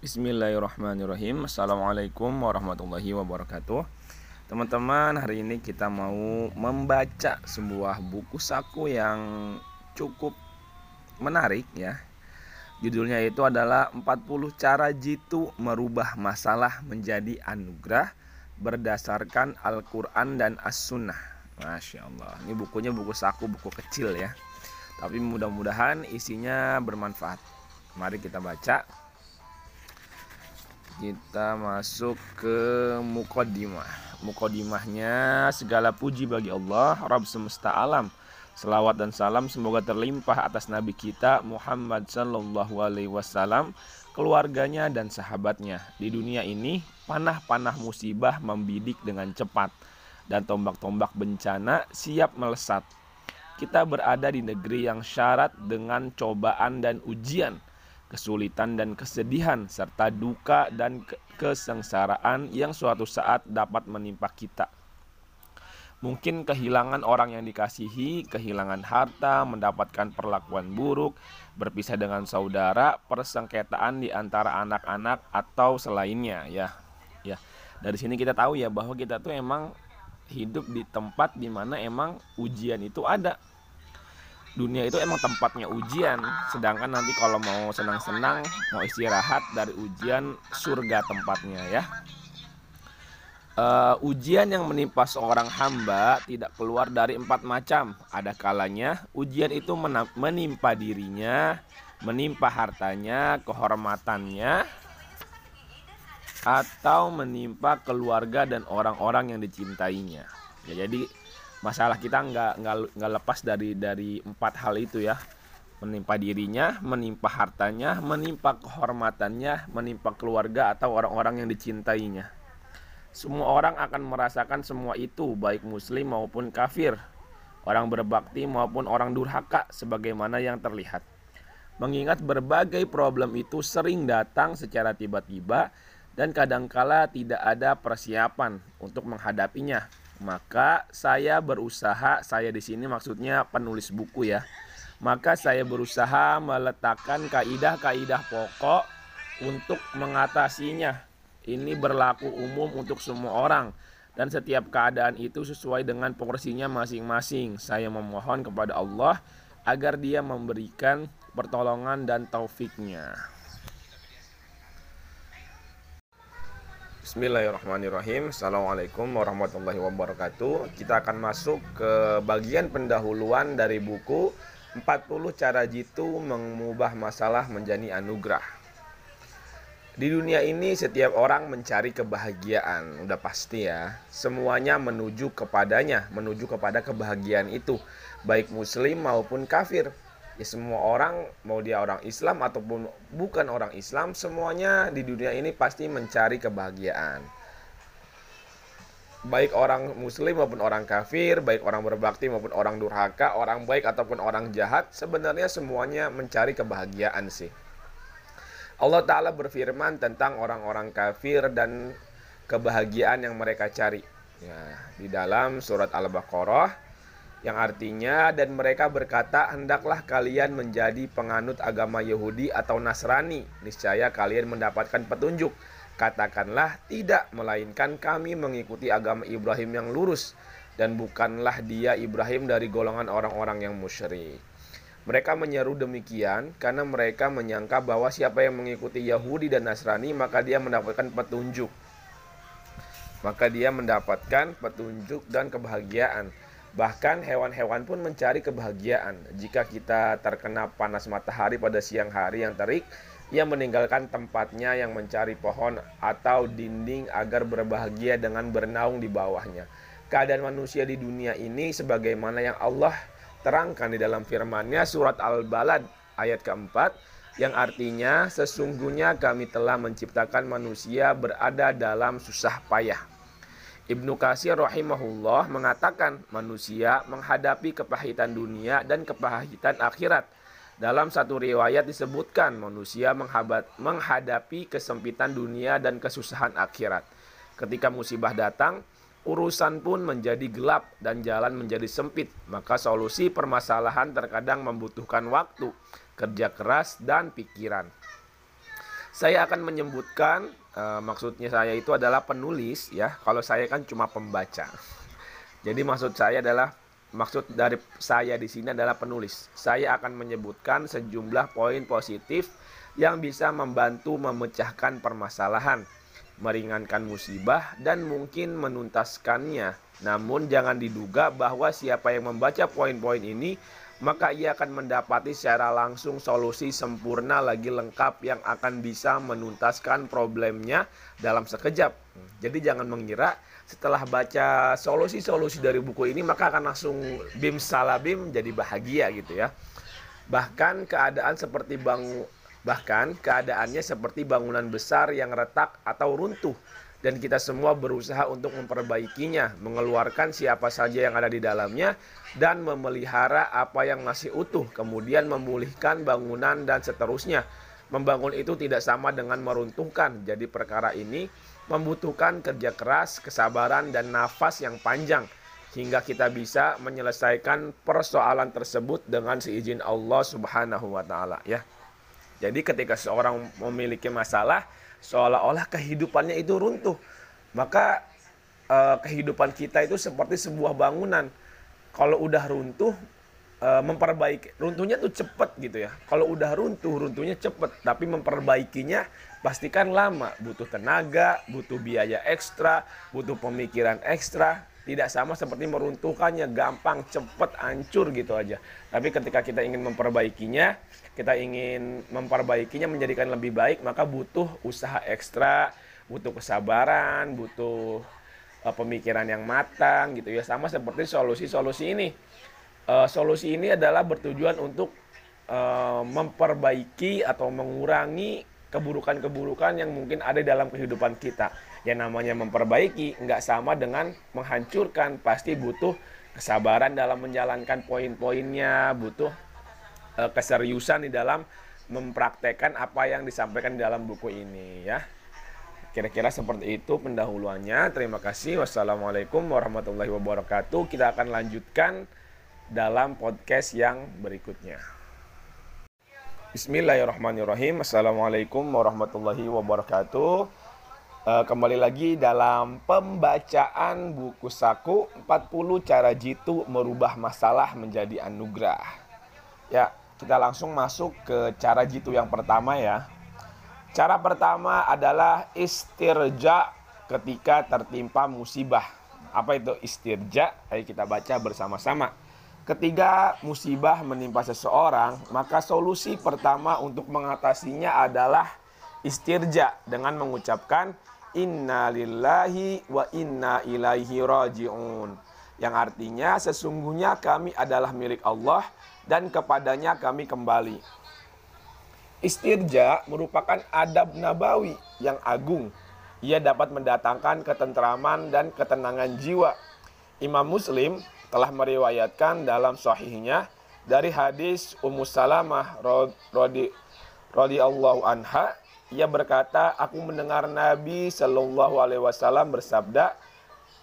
Bismillahirrahmanirrahim. Assalamualaikum warahmatullahi wabarakatuh. Teman-teman hari ini kita mau membaca sebuah buku saku yang cukup menarik ya. Judulnya itu adalah 40 cara jitu merubah masalah menjadi anugerah Berdasarkan Al-Quran dan As-Sunnah. Masya Allah Ini bukunya buku saku, buku kecil ya. Tapi mudah-mudahan isinya bermanfaat. Mari kita baca kita masuk ke mukodimah mukodimahnya segala puji bagi Allah Rabb semesta alam Selawat dan salam semoga terlimpah atas Nabi kita Muhammad Sallallahu Alaihi Wasallam, keluarganya dan sahabatnya. Di dunia ini, panah-panah musibah membidik dengan cepat dan tombak-tombak bencana siap melesat. Kita berada di negeri yang syarat dengan cobaan dan ujian kesulitan dan kesedihan, serta duka dan kesengsaraan yang suatu saat dapat menimpa kita. Mungkin kehilangan orang yang dikasihi, kehilangan harta, mendapatkan perlakuan buruk, berpisah dengan saudara, persengketaan di antara anak-anak atau selainnya ya. Ya. Dari sini kita tahu ya bahwa kita tuh emang hidup di tempat di mana emang ujian itu ada dunia itu emang tempatnya ujian. Sedangkan nanti kalau mau senang-senang mau istirahat dari ujian surga tempatnya ya. Uh, ujian yang menimpa seorang hamba tidak keluar dari empat macam. Ada kalanya ujian itu menimpa dirinya menimpa hartanya kehormatannya atau menimpa keluarga dan orang-orang yang dicintainya. Ya, jadi masalah kita nggak nggak nggak lepas dari dari empat hal itu ya menimpa dirinya, menimpa hartanya, menimpa kehormatannya, menimpa keluarga atau orang-orang yang dicintainya. Semua orang akan merasakan semua itu, baik muslim maupun kafir, orang berbakti maupun orang durhaka sebagaimana yang terlihat. Mengingat berbagai problem itu sering datang secara tiba-tiba dan kadangkala tidak ada persiapan untuk menghadapinya maka saya berusaha, saya di sini maksudnya penulis buku ya. Maka saya berusaha meletakkan kaidah-kaidah pokok untuk mengatasinya. Ini berlaku umum untuk semua orang dan setiap keadaan itu sesuai dengan porsinya masing-masing. Saya memohon kepada Allah agar Dia memberikan pertolongan dan taufiknya. Bismillahirrahmanirrahim. Assalamualaikum warahmatullahi wabarakatuh. Kita akan masuk ke bagian pendahuluan dari buku 40 cara jitu mengubah masalah menjadi anugerah. Di dunia ini setiap orang mencari kebahagiaan. Udah pasti ya Semuanya menuju kepadanya Menuju kepada kebahagiaan itu. Baik muslim maupun kafir ya semua orang mau dia orang Islam ataupun bukan orang Islam semuanya di dunia ini pasti mencari kebahagiaan. Baik orang muslim maupun orang kafir baik orang berbakti maupun orang durhaka orang baik ataupun orang jahat sebenarnya semuanya mencari kebahagiaan sih. Allah Ta'ala berfirman tentang orang-orang kafir dan kebahagiaan yang mereka cari. Ya, di dalam surat Al-Baqarah yang artinya dan mereka berkata hendaklah kalian menjadi penganut agama Yahudi atau Nasrani. Niscaya kalian mendapatkan petunjuk. Katakanlah tidak melainkan kami mengikuti agama Ibrahim yang lurus dan bukanlah dia Ibrahim dari golongan orang-orang yang musyrik. Mereka menyeru demikian karena mereka menyangka bahwa siapa yang mengikuti Yahudi dan Nasrani maka dia mendapatkan petunjuk. Maka dia mendapatkan petunjuk dan kebahagiaan Bahkan hewan-hewan pun mencari kebahagiaan. Jika kita terkena panas matahari pada siang hari yang terik, ia meninggalkan tempatnya yang mencari pohon atau dinding agar berbahagia dengan bernaung di bawahnya. Keadaan manusia di dunia ini sebagaimana yang Allah terangkan di dalam firman-Nya surat Al-Balad ayat keempat yang artinya sesungguhnya kami telah menciptakan manusia berada dalam susah payah Ibnu Kasir rahimahullah mengatakan manusia menghadapi kepahitan dunia dan kepahitan akhirat. Dalam satu riwayat disebutkan manusia menghadapi kesempitan dunia dan kesusahan akhirat. Ketika musibah datang, urusan pun menjadi gelap dan jalan menjadi sempit. Maka solusi permasalahan terkadang membutuhkan waktu, kerja keras, dan pikiran. Saya akan menyebutkan uh, maksudnya saya itu adalah penulis ya. Kalau saya kan cuma pembaca. Jadi maksud saya adalah maksud dari saya di sini adalah penulis. Saya akan menyebutkan sejumlah poin positif yang bisa membantu memecahkan permasalahan, meringankan musibah dan mungkin menuntaskannya. Namun jangan diduga bahwa siapa yang membaca poin-poin ini maka ia akan mendapati secara langsung solusi sempurna lagi lengkap yang akan bisa menuntaskan problemnya dalam sekejap. Jadi jangan mengira setelah baca solusi-solusi dari buku ini maka akan langsung bim salabim jadi bahagia gitu ya. Bahkan keadaan seperti bang bahkan keadaannya seperti bangunan besar yang retak atau runtuh dan kita semua berusaha untuk memperbaikinya, mengeluarkan siapa saja yang ada di dalamnya dan memelihara apa yang masih utuh, kemudian memulihkan bangunan dan seterusnya. Membangun itu tidak sama dengan meruntuhkan. Jadi perkara ini membutuhkan kerja keras, kesabaran dan nafas yang panjang hingga kita bisa menyelesaikan persoalan tersebut dengan seizin Allah Subhanahu wa taala ya. Jadi ketika seorang memiliki masalah, seolah-olah kehidupannya itu runtuh. Maka eh, kehidupan kita itu seperti sebuah bangunan. Kalau udah runtuh, eh, memperbaiki runtuhnya tuh cepet gitu ya. Kalau udah runtuh, runtuhnya cepet. Tapi memperbaikinya pastikan lama. Butuh tenaga, butuh biaya ekstra, butuh pemikiran ekstra. Tidak sama seperti meruntuhkannya, gampang, cepet, hancur gitu aja. Tapi ketika kita ingin memperbaikinya, kita ingin memperbaikinya menjadikan lebih baik, maka butuh usaha ekstra, butuh kesabaran, butuh uh, pemikiran yang matang gitu ya. Sama seperti solusi-solusi ini. Uh, solusi ini adalah bertujuan untuk uh, memperbaiki atau mengurangi keburukan-keburukan yang mungkin ada dalam kehidupan kita. Yang namanya memperbaiki nggak sama dengan menghancurkan. Pasti butuh kesabaran dalam menjalankan poin-poinnya, butuh uh, keseriusan di dalam mempraktekkan apa yang disampaikan di dalam buku ini ya. Kira-kira seperti itu pendahuluannya. Terima kasih. Wassalamualaikum warahmatullahi wabarakatuh. Kita akan lanjutkan dalam podcast yang berikutnya. Bismillahirrahmanirrahim. Assalamualaikum warahmatullahi wabarakatuh. Uh, kembali lagi dalam pembacaan buku saku 40 cara jitu merubah masalah menjadi anugerah. Ya, kita langsung masuk ke cara jitu yang pertama ya. Cara pertama adalah istirja ketika tertimpa musibah. Apa itu istirja? Ayo kita baca bersama-sama. Ketika musibah menimpa seseorang, maka solusi pertama untuk mengatasinya adalah istirja dengan mengucapkan inna lillahi wa inna ilaihi rajiun. Yang artinya sesungguhnya kami adalah milik Allah dan kepadanya kami kembali. Istirja merupakan adab nabawi yang agung. Ia dapat mendatangkan ketentraman dan ketenangan jiwa. Imam Muslim telah meriwayatkan dalam sahihnya dari hadis Ummu Salamah radhiyallahu anha ia berkata aku mendengar Nabi Shallallahu alaihi wasallam bersabda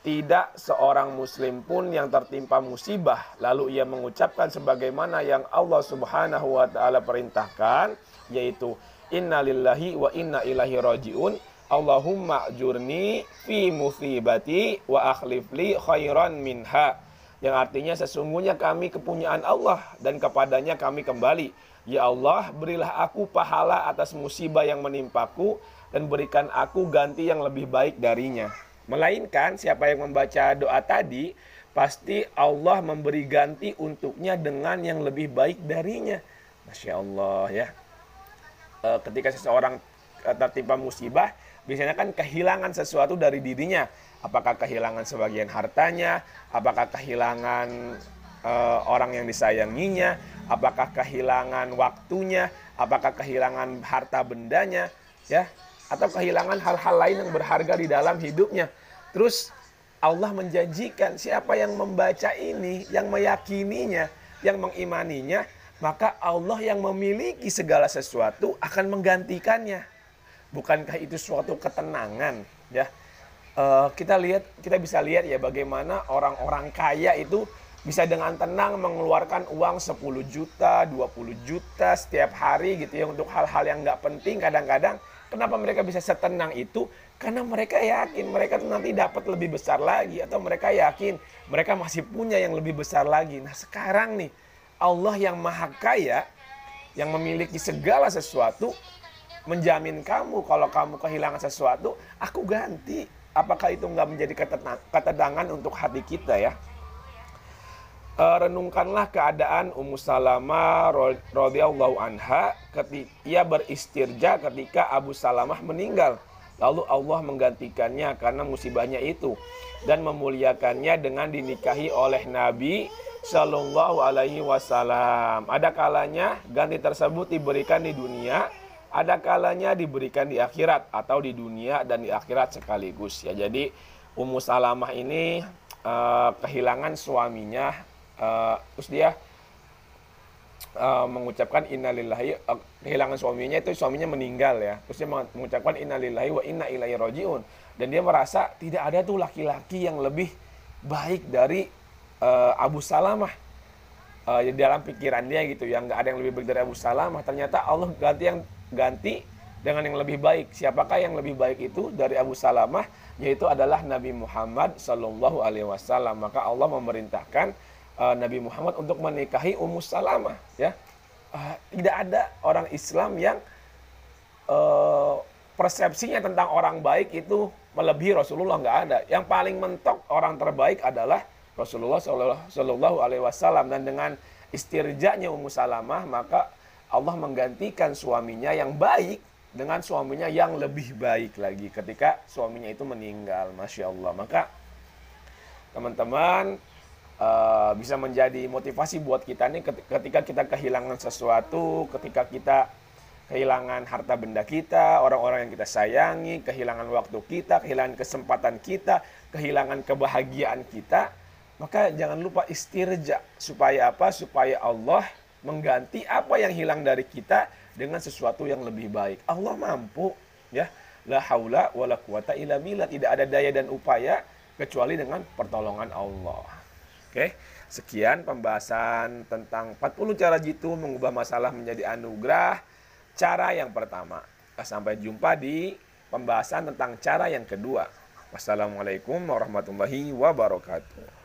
tidak seorang muslim pun yang tertimpa musibah. Lalu ia mengucapkan sebagaimana yang Allah Subhanahu wa taala perintahkan yaitu innalillahi wa inna ilaihi rajiun. Allahumma ajurni fi musibati wa akhlif li khairan minha. Yang artinya sesungguhnya kami kepunyaan Allah dan kepadanya kami kembali ya Allah berilah aku pahala atas musibah yang menimpaku dan berikan aku ganti yang lebih baik darinya Melainkan siapa yang membaca doa tadi pasti Allah memberi ganti untuknya dengan yang lebih baik darinya. Masya Allah ya. E, ketika seseorang e, tertimpa musibah, biasanya kan kehilangan sesuatu dari dirinya. Apakah kehilangan sebagian hartanya, apakah kehilangan e, orang yang disayanginya, apakah kehilangan waktunya, apakah kehilangan harta bendanya, ya, atau kehilangan hal-hal lain yang berharga di dalam hidupnya. Terus Allah menjanjikan siapa yang membaca ini, yang meyakininya, yang mengimaninya, maka Allah yang memiliki segala sesuatu akan menggantikannya. Bukankah itu suatu ketenangan, ya? Uh, kita lihat, kita bisa lihat ya bagaimana orang-orang kaya itu bisa dengan tenang mengeluarkan uang 10 juta, 20 juta setiap hari gitu ya untuk hal-hal yang nggak penting kadang-kadang Kenapa mereka bisa setenang itu? Karena mereka yakin mereka nanti dapat lebih besar lagi atau mereka yakin mereka masih punya yang lebih besar lagi. Nah, sekarang nih Allah yang Maha Kaya yang memiliki segala sesuatu menjamin kamu kalau kamu kehilangan sesuatu, aku ganti. Apakah itu nggak menjadi ketenangan untuk hati kita ya? Uh, renungkanlah keadaan Ummu Salamah radhiyallahu anha ketika ia beristirja ketika Abu Salamah meninggal. Lalu Allah menggantikannya karena musibahnya itu dan memuliakannya dengan dinikahi oleh Nabi Shallallahu Alaihi Wasallam. Ada kalanya ganti tersebut diberikan di dunia, ada kalanya diberikan di akhirat atau di dunia dan di akhirat sekaligus. Ya jadi Ummu Salamah ini uh, kehilangan suaminya uh, terus dia uh, mengucapkan innalillahi uh, kehilangan suaminya itu suaminya meninggal ya terus dia mengucapkan innalillahi wa inna ilaihi rajiun dan dia merasa tidak ada tuh laki-laki yang lebih baik dari uh, Abu Salamah uh, dalam pikiran dia gitu yang nggak ada yang lebih baik dari Abu Salamah ternyata Allah ganti yang ganti dengan yang lebih baik. Siapakah yang lebih baik itu dari Abu Salamah? Yaitu adalah Nabi Muhammad Shallallahu Alaihi Wasallam. Maka Allah memerintahkan uh, Nabi Muhammad untuk menikahi Ummu Salamah ya. Uh, tidak ada orang Islam yang uh, persepsinya tentang orang baik itu melebihi Rasulullah nggak ada. Yang paling mentok orang terbaik adalah Rasulullah Shallallahu Alaihi Wasallam. Dan dengan istirjanya Ummu Salamah maka Allah menggantikan suaminya yang baik dengan suaminya yang lebih baik lagi. Ketika suaminya itu meninggal, masya Allah. Maka teman-teman uh, bisa menjadi motivasi buat kita nih ketika kita kehilangan sesuatu, ketika kita kehilangan harta benda kita, orang-orang yang kita sayangi, kehilangan waktu kita, kehilangan kesempatan kita, kehilangan kebahagiaan kita, maka jangan lupa istirja supaya apa? Supaya Allah mengganti apa yang hilang dari kita dengan sesuatu yang lebih baik. Allah mampu, ya. La haula wala quwata illa billah. Tidak ada daya dan upaya kecuali dengan pertolongan Allah. Oke, sekian pembahasan tentang 40 cara jitu mengubah masalah menjadi anugerah. Cara yang pertama. Sampai jumpa di pembahasan tentang cara yang kedua. Wassalamualaikum warahmatullahi wabarakatuh.